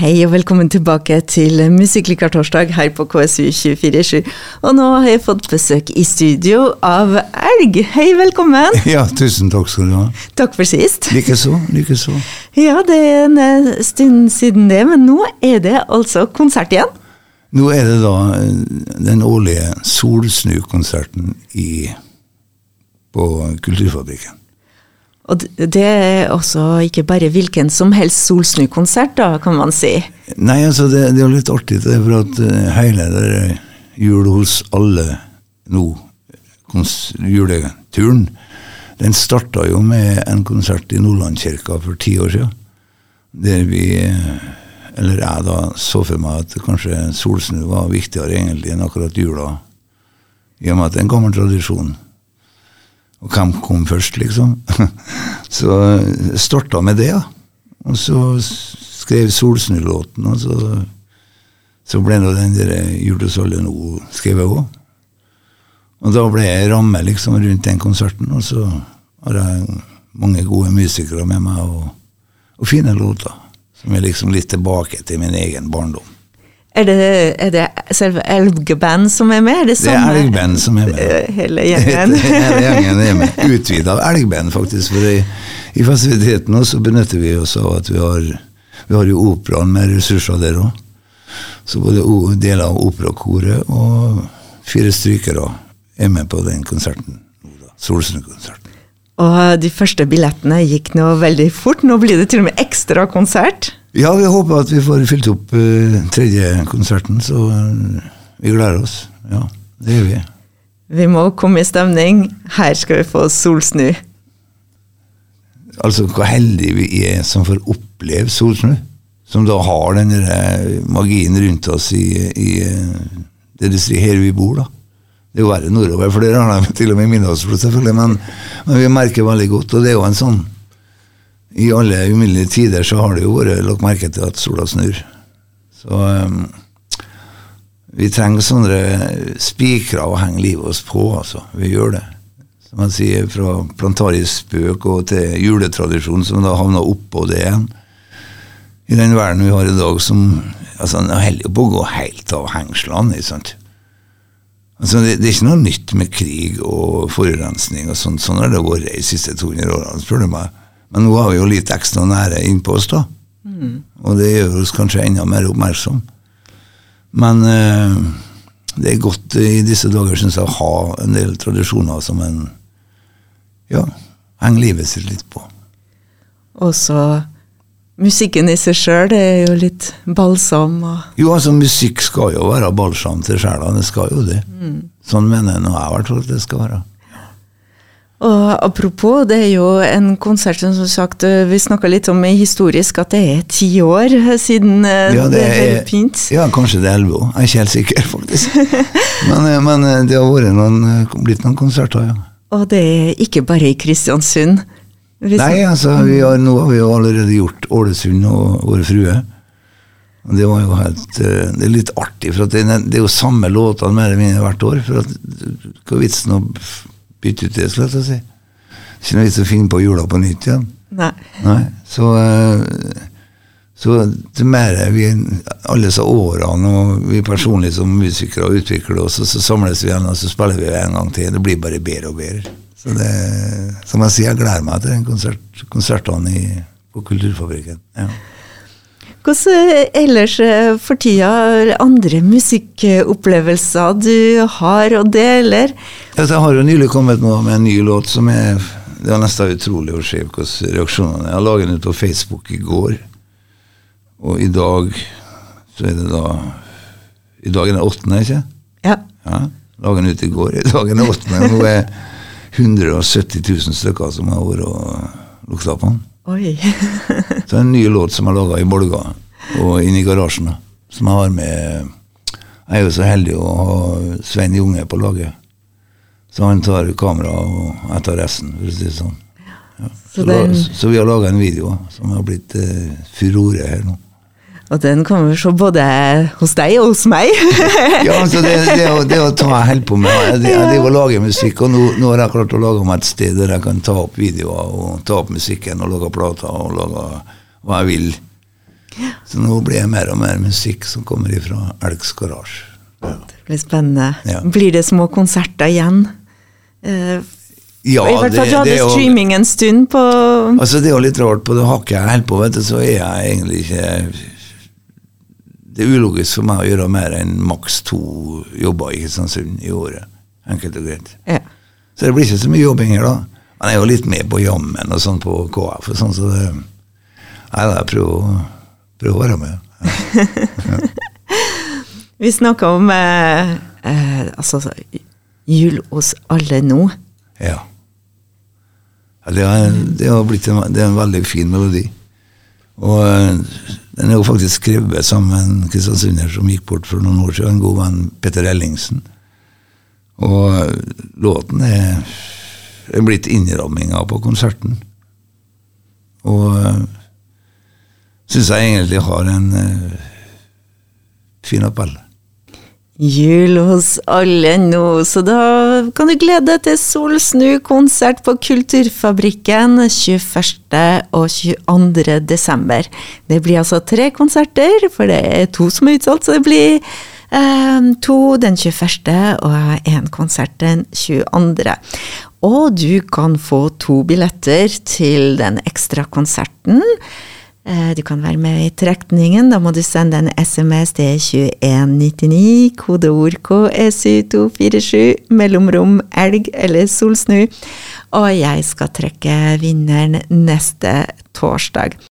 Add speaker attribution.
Speaker 1: Hei og velkommen tilbake til Musikklikar torsdag her på KSU 247. Og nå har jeg fått besøk i studio av Elg. Hei, velkommen.
Speaker 2: Ja, tusen takk skal du ha.
Speaker 1: Takk for sist.
Speaker 2: Likeså, likeså.
Speaker 1: Ja, det er en eh, stund siden det, men nå er det altså konsert igjen.
Speaker 2: Nå er det da eh, den årlige Solsnu-konserten på Kulturfabrikken.
Speaker 1: Og det er også ikke bare hvilken som helst solsnukonsert, da, kan man si.
Speaker 2: Nei, altså, det, det er litt artig, det for at eh, hele der jul hos alle nå, juleturen, den starta jo med en konsert i Nordlandskirka for ti år siden. Der vi, eh, eller jeg da, så for meg at kanskje Solsnu var viktigere egentlig enn akkurat jula. I og med at det er en gammel tradisjon. Og hvem kom først, liksom? så eh, starta med det, da. Og så skrev Solsnu-låten, og så, så ble nå den der Jul hos alle nå skrevet òg. Og da ble jeg ramme liksom rundt den konserten, og så har jeg mange gode musikere med meg, og, og fine låter. Som er liksom litt tilbake til min egen barndom.
Speaker 1: Er det, er det selve Elgband som er med? Er det,
Speaker 2: Det er elgband som er med.
Speaker 1: Eh, Hele gjengen.
Speaker 2: Hele gjengen er med. Utvida elgband, faktisk. For i, i fasiliteten også benytter vi oss av at vi har, vi har jo operaen med ressurser der òg. Så både deler av operakoret og fire strykere er med på den konserten. Solsnu-konserten.
Speaker 1: Og de første billettene gikk nå veldig fort. Nå blir det til og med ekstra konsert.
Speaker 2: Ja, vi håper at vi får fylt opp uh, tredje konserten, så uh, vi gleder oss. Ja, det gjør vi.
Speaker 1: Vi må komme i stemning. Her skal vi få Solsnu.
Speaker 2: Altså hvor heldige vi er som får oppleve Solsnu. Som da har den der eh, magien rundt oss i, i det distriktet her vi bor, da. Det er jo verre nordover, for der har de til og med Midnattsblod, selvfølgelig, men, men vi merker veldig godt, og det er jo en sånn I alle umiddelbare tider så har det jo vært lagt merke til at sola snur. Så um, vi trenger sånne spikere å henge livet oss på, altså. Vi gjør det. Som man sier, fra plantarisk spøk og til juletradisjon, som da havna oppå det igjen. I den verden vi har i dag, som altså, Den holder jo på å gå helt av hengslene. ikke sant? Altså, det, det er ikke noe nytt med krig og forurensning og sånn. Sånn har det vært de siste 200 årene, spør du meg. Men nå har vi jo litt ekstra nære innpå oss, da. Og det gjør oss kanskje enda mer oppmerksom. Men eh, det er godt i disse dager, syns jeg, å ha en del tradisjoner som en ja, henger livet sitt litt på.
Speaker 1: Og så musikken i seg sjøl, er jo litt balsam og
Speaker 2: Jo, altså musikk skal jo være balsam til sjela, det skal jo det. Sånn mener jeg nå jeg har vært at det skal være.
Speaker 1: Og apropos, det er jo en konsert som sagt, eh, vi snakka litt om historisk at det er ti år siden eh,
Speaker 2: Ja,
Speaker 1: det ble pint.
Speaker 2: ja, kanskje det er elleve år. Jeg er ikke helt sikker, faktisk. men, eh, men eh, det har vært noen, eh, blitt noen konserter, ja.
Speaker 1: Og det er ikke bare i Kristiansund.
Speaker 2: Nei, altså, vi har, nå har vi jo allerede gjort Ålesund og Våre Frue. Og det var jo helt eh, Det er litt artig, for at det, er- det er jo samme låtene mer eller mindre hvert år. For at Hva er vitsen å bytte ut det, skal jeg si? Ikke noe vits å finne på jula på nytt igjen.
Speaker 1: Nei.
Speaker 2: Nei, så eh, så det mer vi, alle disse årene, og vi personlig som musikere og utvikler oss, og så samles vi igjen og så spiller vi en gang til. Det blir bare bedre og bedre. Så det, som jeg sier, jeg gleder meg til konsertene i, på Kulturfabrikken. Ja.
Speaker 1: Hvordan eh, ellers eh, for tida andre musikkopplevelser du har og deler?
Speaker 2: Jeg har jo nylig kommet nå med en ny låt som er Det var nesten utrolig å se hvordan reaksjonene er. Jeg laget den ut på Facebook i går. Og i dag så er det da I dag er den åttende, ikke
Speaker 1: Ja.
Speaker 2: Ja, Laget den ut i går. I dag er den åttende. Nå er 170 000 stykker som har vært og lukta på den.
Speaker 1: Oi.
Speaker 2: Så en ny låt som jeg laga i Bolga, og inne i garasjen. Som jeg har med Jeg er jo så heldig å ha Svein Junge på laget. Så han tar kamera, og jeg tar resten, for å si det sånn. Ja.
Speaker 1: Så
Speaker 2: Så,
Speaker 1: den... en-
Speaker 2: så vi har laga en video som har blitt eh, furore her nå.
Speaker 1: Og den kommer så både hos deg og hos meg.
Speaker 2: Ja, altså det, det, å, det å ta jeg holder på med Jeg, driver og lager musikk, og nå, nå har jeg klart å lage meg et sted der jeg kan ta opp videoer og ta opp musikken og lage plater og lage hva jeg vil. Så nå blir det mer og mer musikk som kommer ifra Elgs Garasje. Ja.
Speaker 1: Det blir spennende.
Speaker 2: Ja.
Speaker 1: Blir det små konserter igjen? Uh,
Speaker 2: Ja,
Speaker 1: I hvert fall du
Speaker 2: det,
Speaker 1: hadde
Speaker 2: det jo-
Speaker 1: streaming en stund på
Speaker 2: Altså, det er jo litt rart. På det hakket jeg holder på, vet du, så er jeg egentlig ikke Det er ulogisk for meg å gjøre mer enn maks to jobber i Kristiansund i året. Enkelt og greit.
Speaker 1: ja.
Speaker 2: Så det blir ikke så mye jobbing her, da. Men jeg er jo litt med på jammen og sånn på KF og sånn, så det Nei, da, prøver å, prøver å være med. Ja.
Speaker 1: Vi snakker om eh, eh, altså, jul hos alle nå.
Speaker 2: Ja. ja det, er, det har blitt en, det er en veldig fin melodi. Og eh, den er jo faktisk skrevet sammen med en kristiansunder som gikk bort for noen år siden, en god venn Petter Ellingsen. Og eh, låten er, er blitt innramminga på konserten. Og uh, syns jeg egentlig har en eh, fin appell.
Speaker 1: Jul hos alle nå, så da kan du glede deg til Solsnu-konsert på Kulturfabrikken 21. og 22. desember. Det blir altså tre konserter, for det er to som er utsolgt, så det blir eh, to den 21. og én konsert den 22. Og du kan få to billetter til den ekstra konserten. Eh, Du kan være med i trekningen. Da må du sende en SMS til 2199, kodeord KSU247, mellomrom elg eller solsnu. Og jeg skal trekke vinneren neste torsdag.